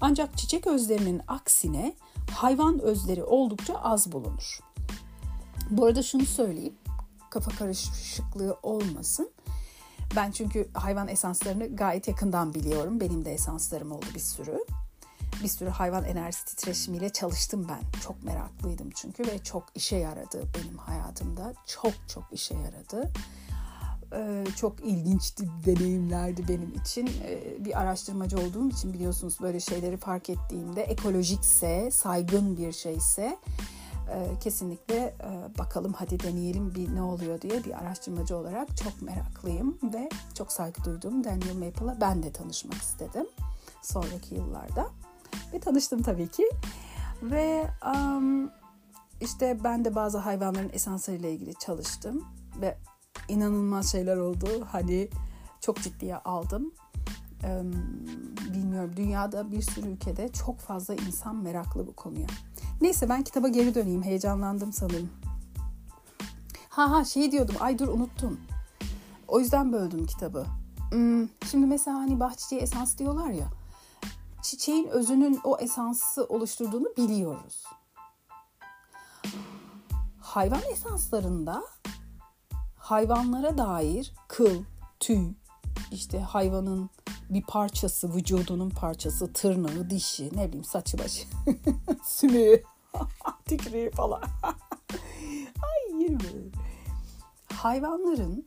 Ancak çiçek özlerinin aksine hayvan özleri oldukça az bulunur. Bu arada şunu söyleyeyim. Kafa karışıklığı olmasın. Ben çünkü hayvan esanslarını gayet yakından biliyorum. Benim de esanslarım oldu bir sürü. Bir sürü hayvan enerjisi titreşimiyle çalıştım ben. Çok meraklıydım çünkü ve çok işe yaradı benim hayatımda. Çok çok işe yaradı. Ee, çok ilginç deneyimlerdi benim için. Ee, bir araştırmacı olduğum için biliyorsunuz böyle şeyleri fark ettiğimde ekolojikse, saygın bir şeyse e, kesinlikle e, bakalım hadi deneyelim bir ne oluyor diye bir araştırmacı olarak çok meraklıyım ve çok saygı duyduğum Daniel Maple'a ben de tanışmak istedim sonraki yıllarda. Ve tanıştım tabii ki. Ve um, işte ben de bazı hayvanların esanslarıyla ilgili çalıştım ve inanılmaz şeyler oldu. Hani çok ciddiye aldım bilmiyorum dünyada bir sürü ülkede çok fazla insan meraklı bu konuya. Neyse ben kitaba geri döneyim. Heyecanlandım sanırım. Ha ha şey diyordum. Ay dur unuttum. O yüzden böldüm kitabı. Hmm, şimdi mesela hani bahçeciye esans diyorlar ya. Çiçeğin özünün o esansı oluşturduğunu biliyoruz. Hayvan esanslarında hayvanlara dair kıl, tüy, işte hayvanın bir parçası, vücudunun parçası, tırnağı, dişi, ne bileyim saçı başı, sümüğü, tükürüğü falan. Ay yerim. Hayvanların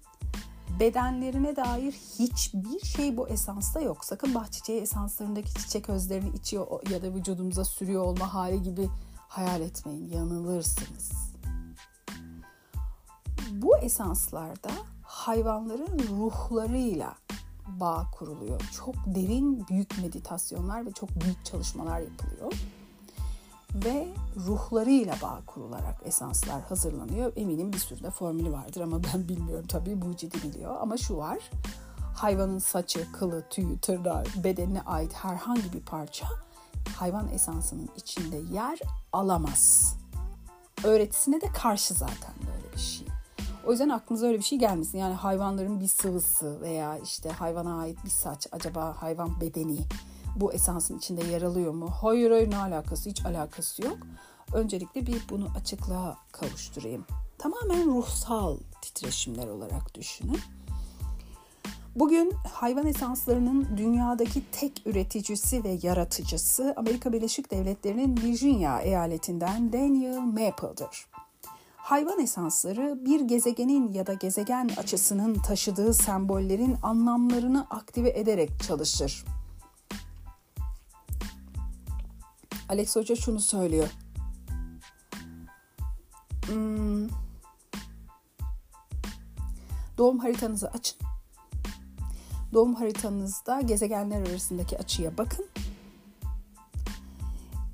bedenlerine dair hiçbir şey bu esansta yok. Sakın bahçeciği esanslarındaki çiçek özlerini içiyor ya da vücudumuza sürüyor olma hali gibi hayal etmeyin. Yanılırsınız. Bu esanslarda hayvanların ruhlarıyla bağ kuruluyor. Çok derin büyük meditasyonlar ve çok büyük çalışmalar yapılıyor. Ve ruhlarıyla bağ kurularak esanslar hazırlanıyor. Eminim bir sürü de formülü vardır ama ben bilmiyorum tabii mucidi biliyor. Ama şu var hayvanın saçı, kılı, tüyü, tırnağı, bedenine ait herhangi bir parça hayvan esansının içinde yer alamaz. Öğretisine de karşı zaten böyle bir şey. O yüzden aklınıza öyle bir şey gelmesin. Yani hayvanların bir sıvısı veya işte hayvana ait bir saç acaba hayvan bedeni bu esansın içinde yer alıyor mu? Hayır hayır ne alakası hiç alakası yok. Öncelikle bir bunu açıklığa kavuşturayım. Tamamen ruhsal titreşimler olarak düşünün. Bugün hayvan esanslarının dünyadaki tek üreticisi ve yaratıcısı Amerika Birleşik Devletleri'nin Virginia eyaletinden Daniel Maple'dır. Hayvan esansları bir gezegenin ya da gezegen açısının taşıdığı sembollerin anlamlarını aktive ederek çalışır. Alex Hoca şunu söylüyor. Hmm. Doğum haritanızı açın. Doğum haritanızda gezegenler arasındaki açıya bakın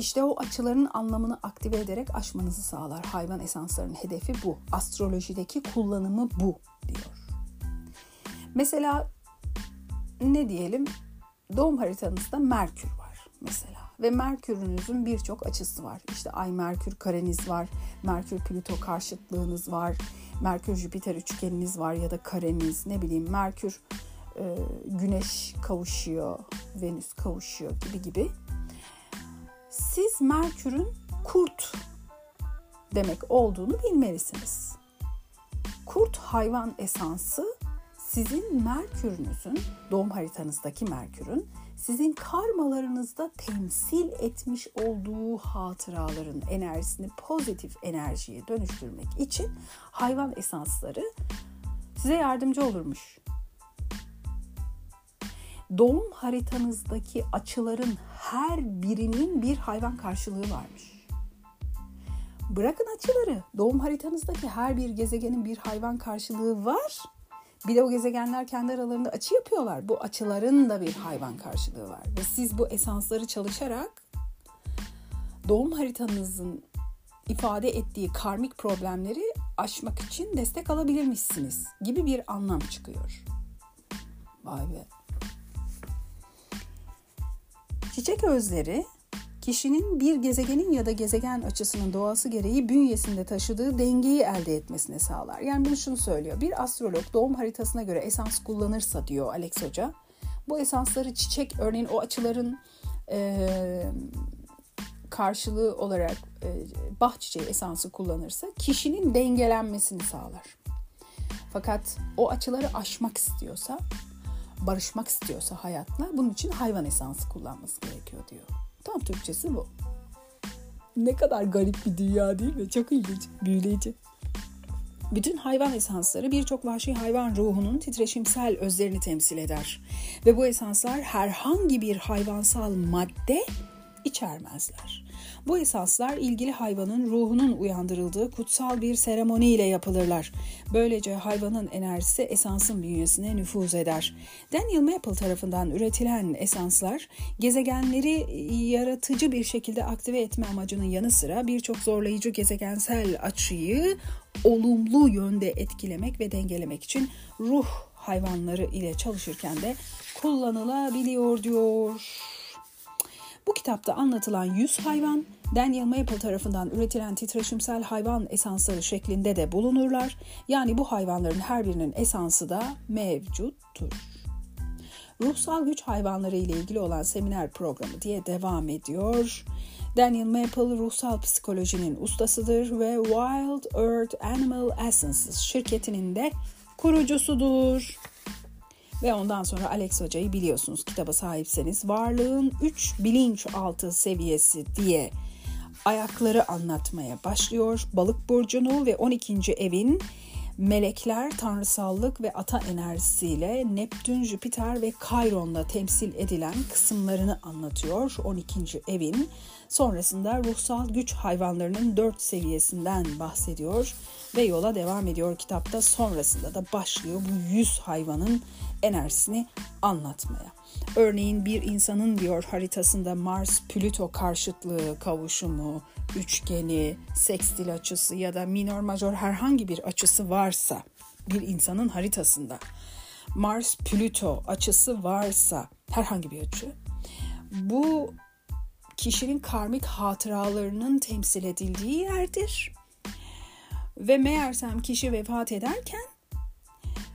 işte o açıların anlamını aktive ederek aşmanızı sağlar. Hayvan esanslarının hedefi bu. Astrolojideki kullanımı bu diyor. Mesela ne diyelim doğum haritanızda Merkür var mesela ve Merkür'ünüzün birçok açısı var. İşte Ay Merkür kareniz var, Merkür Plüto karşıtlığınız var, Merkür Jüpiter üçgeniniz var ya da kareniz ne bileyim Merkür e, Güneş kavuşuyor, Venüs kavuşuyor gibi gibi. Siz Merkür'ün kurt demek olduğunu bilmelisiniz. Kurt hayvan esansı sizin Merkür'ünüzün, doğum haritanızdaki Merkür'ün sizin karmalarınızda temsil etmiş olduğu hatıraların enerjisini pozitif enerjiye dönüştürmek için hayvan esansları size yardımcı olurmuş. Doğum haritanızdaki açıların her birinin bir hayvan karşılığı varmış. Bırakın açıları, doğum haritanızdaki her bir gezegenin bir hayvan karşılığı var bir de o gezegenler kendi aralarında açı yapıyorlar. Bu açıların da bir hayvan karşılığı var. Ve siz bu esansları çalışarak doğum haritanızın ifade ettiği karmik problemleri aşmak için destek alabilirmişsiniz gibi bir anlam çıkıyor. Vay be. Çiçek özleri kişinin bir gezegenin ya da gezegen açısının doğası gereği bünyesinde taşıdığı dengeyi elde etmesine sağlar. Yani bunu şunu söylüyor. Bir astrolog doğum haritasına göre esans kullanırsa diyor Alex Hoca. Bu esansları çiçek örneğin o açıların e, karşılığı olarak e, bah çiçeği esansı kullanırsa kişinin dengelenmesini sağlar. Fakat o açıları aşmak istiyorsa, barışmak istiyorsa hayatla bunun için hayvan esansı kullanması gerekiyor diyor. Tam Türkçesi bu. Ne kadar garip bir dünya değil mi? Çok ilginç, büyüleyici. Bütün hayvan esansları birçok vahşi hayvan ruhunun titreşimsel özlerini temsil eder. Ve bu esanslar herhangi bir hayvansal madde içermezler. Bu esanslar ilgili hayvanın ruhunun uyandırıldığı kutsal bir seremoni ile yapılırlar. Böylece hayvanın enerjisi esansın bünyesine nüfuz eder. Daniel Maple tarafından üretilen esanslar gezegenleri yaratıcı bir şekilde aktive etme amacının yanı sıra birçok zorlayıcı gezegensel açıyı olumlu yönde etkilemek ve dengelemek için ruh hayvanları ile çalışırken de kullanılabiliyor diyor. Bu kitapta anlatılan 100 hayvan Daniel Maple tarafından üretilen titreşimsel hayvan esansları şeklinde de bulunurlar. Yani bu hayvanların her birinin esansı da mevcuttur. Ruhsal güç hayvanları ile ilgili olan seminer programı diye devam ediyor. Daniel Maple ruhsal psikolojinin ustasıdır ve Wild Earth Animal Essences şirketinin de kurucusudur. Ve ondan sonra Alex Hoca'yı biliyorsunuz kitaba sahipseniz varlığın 3 bilinçaltı seviyesi diye ayakları anlatmaya başlıyor. Balık burcunu ve 12. evin melekler, tanrısallık ve ata enerjisiyle Neptün, Jüpiter ve Kayron'la temsil edilen kısımlarını anlatıyor 12. evin. Sonrasında ruhsal güç hayvanlarının 4 seviyesinden bahsediyor ve yola devam ediyor kitapta. Sonrasında da başlıyor bu 100 hayvanın enerjisini anlatmaya. Örneğin bir insanın diyor haritasında Mars Plüto karşıtlığı kavuşumu, üçgeni, sekstil açısı ya da minor major herhangi bir açısı varsa bir insanın haritasında Mars Plüto açısı varsa herhangi bir açı bu kişinin karmik hatıralarının temsil edildiği yerdir. Ve meğersem kişi vefat ederken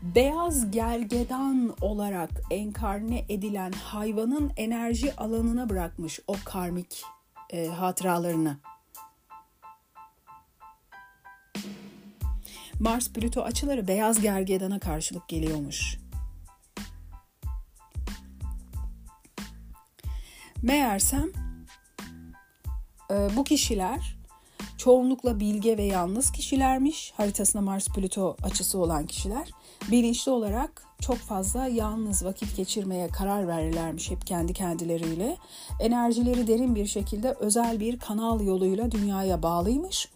beyaz gergedan olarak enkarne edilen hayvanın enerji alanına bırakmış o karmik e, hatıralarını. Mars Plüto açıları beyaz gergedana karşılık geliyormuş. Meğersem e, bu kişiler çoğunlukla bilge ve yalnız kişilermiş. Haritasında Mars Plüto açısı olan kişiler bilinçli olarak çok fazla yalnız vakit geçirmeye karar verirlermiş hep kendi kendileriyle. Enerjileri derin bir şekilde özel bir kanal yoluyla dünyaya bağlıymış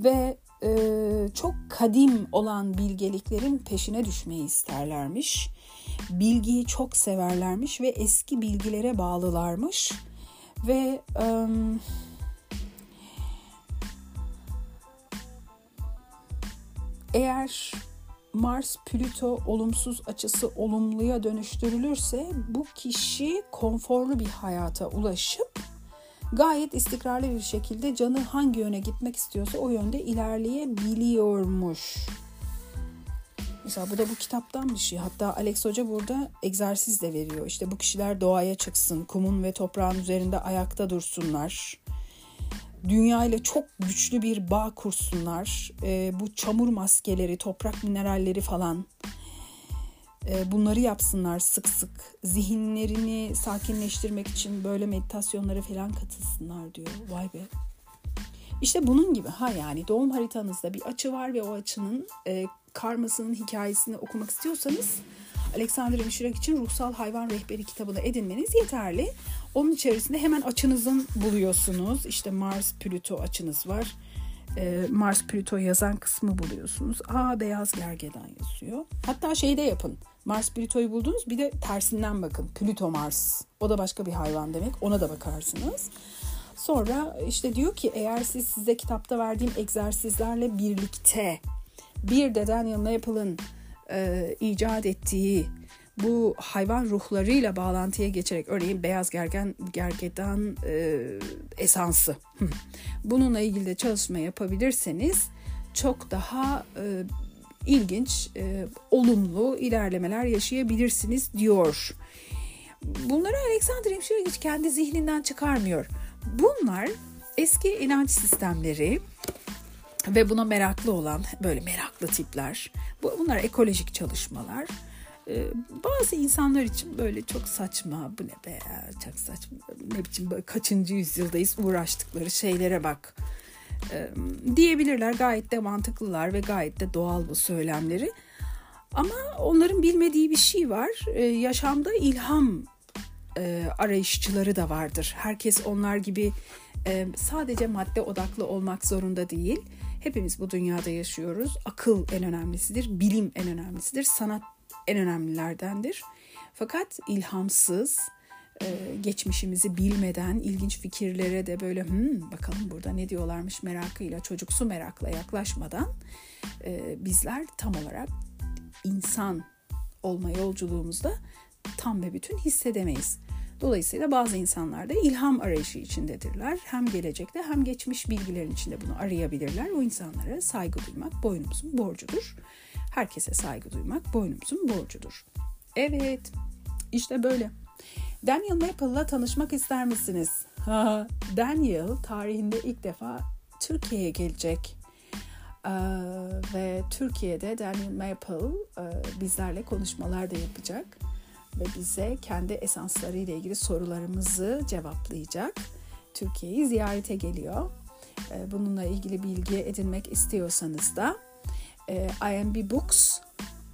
ve e, çok kadim olan bilgeliklerin peşine düşmeyi isterlermiş. Bilgiyi çok severlermiş ve eski bilgilere bağlılarmış ve e, eğer Mars Plüto olumsuz açısı olumluya dönüştürülürse bu kişi konforlu bir hayata ulaşıp gayet istikrarlı bir şekilde canı hangi yöne gitmek istiyorsa o yönde ilerleyebiliyormuş. Mesela bu da bu kitaptan bir şey. Hatta Alex Hoca burada egzersiz de veriyor. İşte bu kişiler doğaya çıksın, kumun ve toprağın üzerinde ayakta dursunlar. Dünya ile çok güçlü bir bağ kursunlar. E, bu çamur maskeleri, toprak mineralleri falan e, bunları yapsınlar sık sık. Zihinlerini sakinleştirmek için böyle meditasyonlara falan katılsınlar diyor. Vay be. İşte bunun gibi ha yani doğum haritanızda bir açı var ve o açının e, karmasının hikayesini okumak istiyorsanız Alexander Mishrak için Ruhsal Hayvan Rehberi kitabını edinmeniz yeterli. Onun içerisinde hemen açınızın buluyorsunuz. İşte Mars Plüto açınız var. Ee, Mars Plüto yazan kısmı buluyorsunuz. Aa beyaz gergedan yazıyor. Hatta şeyi de yapın. Mars Plüto'yu buldunuz bir de tersinden bakın. Plüto Mars. O da başka bir hayvan demek. Ona da bakarsınız. Sonra işte diyor ki eğer siz size kitapta verdiğim egzersizlerle birlikte bir de Daniel Maple'ın e, icat ettiği bu hayvan ruhlarıyla bağlantıya geçerek örneğin beyaz gergen gergedan e, esansı bununla ilgili de çalışma yapabilirseniz çok daha e, ilginç, e, olumlu ilerlemeler yaşayabilirsiniz diyor. Bunları Alexander Hemşire hiç kendi zihninden çıkarmıyor. Bunlar eski inanç sistemleri ve buna meraklı olan böyle meraklı tipler. Bu, bunlar ekolojik çalışmalar. Ee, bazı insanlar için böyle çok saçma bu ne be ya çok saçma ne biçim böyle kaçıncı yüzyıldayız uğraştıkları şeylere bak ee, diyebilirler. Gayet de mantıklılar ve gayet de doğal bu söylemleri. Ama onların bilmediği bir şey var. Ee, yaşamda ilham e, arayışçıları da vardır. Herkes onlar gibi e, sadece madde odaklı olmak zorunda değil. Hepimiz bu dünyada yaşıyoruz. Akıl en önemlisidir bilim en önemlisidir sanat en önemlilerdendir. Fakat ilhamsız, e, geçmişimizi bilmeden ilginç fikirlere de böyle hmm, bakalım burada ne diyorlarmış merakıyla, çocuksu merakla yaklaşmadan e, bizler tam olarak insan olma yolculuğumuzda tam ve bütün hissedemeyiz. Dolayısıyla bazı insanlar da ilham arayışı içindedirler. Hem gelecekte hem geçmiş bilgilerin içinde bunu arayabilirler. O insanlara saygı duymak boynumuzun borcudur. Herkese saygı duymak boynumuzun borcudur. Evet, işte böyle. Daniel Maple'la tanışmak ister misiniz? Daniel tarihinde ilk defa Türkiye'ye gelecek. Ee, ve Türkiye'de Daniel Maple e, bizlerle konuşmalar da yapacak ve bize kendi esanslarıyla ilgili sorularımızı cevaplayacak. Türkiye'yi ziyarete geliyor. Ee, bununla ilgili bilgi edinmek istiyorsanız da e, IMB Books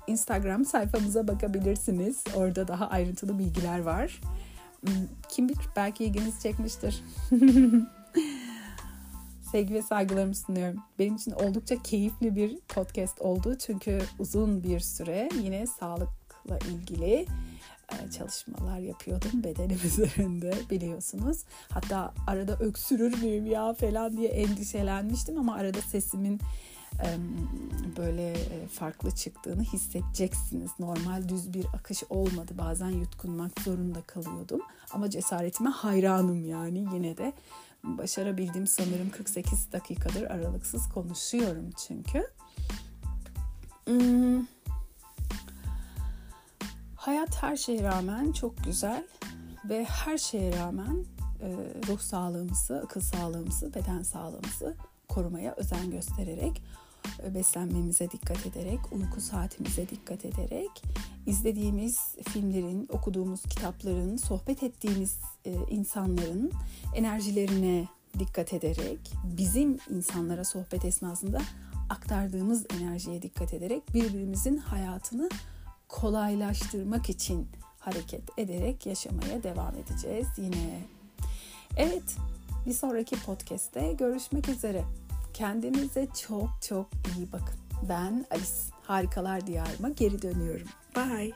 Instagram sayfamıza bakabilirsiniz. Orada daha ayrıntılı bilgiler var. Hmm, kim bilir belki ilginizi çekmiştir. Sevgi ve saygılarımı sunuyorum. Benim için oldukça keyifli bir podcast oldu. Çünkü uzun bir süre yine sağlıkla ilgili e, çalışmalar yapıyordum bedenim üzerinde biliyorsunuz. Hatta arada öksürür müyüm ya falan diye endişelenmiştim ama arada sesimin böyle e, farklı çıktığını hissedeceksiniz. Normal düz bir akış olmadı. Bazen yutkunmak zorunda kalıyordum. Ama cesaretime hayranım yani yine de başarabildim sanırım 48 dakikadır aralıksız konuşuyorum çünkü. Hmm. Hayat her şeye rağmen çok güzel ve her şeye rağmen e, ruh sağlığımızı, akıl sağlığımızı, beden sağlığımızı korumaya özen göstererek beslenmemize dikkat ederek, uyku saatimize dikkat ederek, izlediğimiz filmlerin, okuduğumuz kitapların, sohbet ettiğimiz e, insanların enerjilerine dikkat ederek, bizim insanlara sohbet esnasında aktardığımız enerjiye dikkat ederek birbirimizin hayatını kolaylaştırmak için hareket ederek yaşamaya devam edeceğiz yine. Evet, bir sonraki podcast'te görüşmek üzere. Kendinize çok çok iyi bakın. Ben Alice. Harikalar Diyarıma geri dönüyorum. Bye.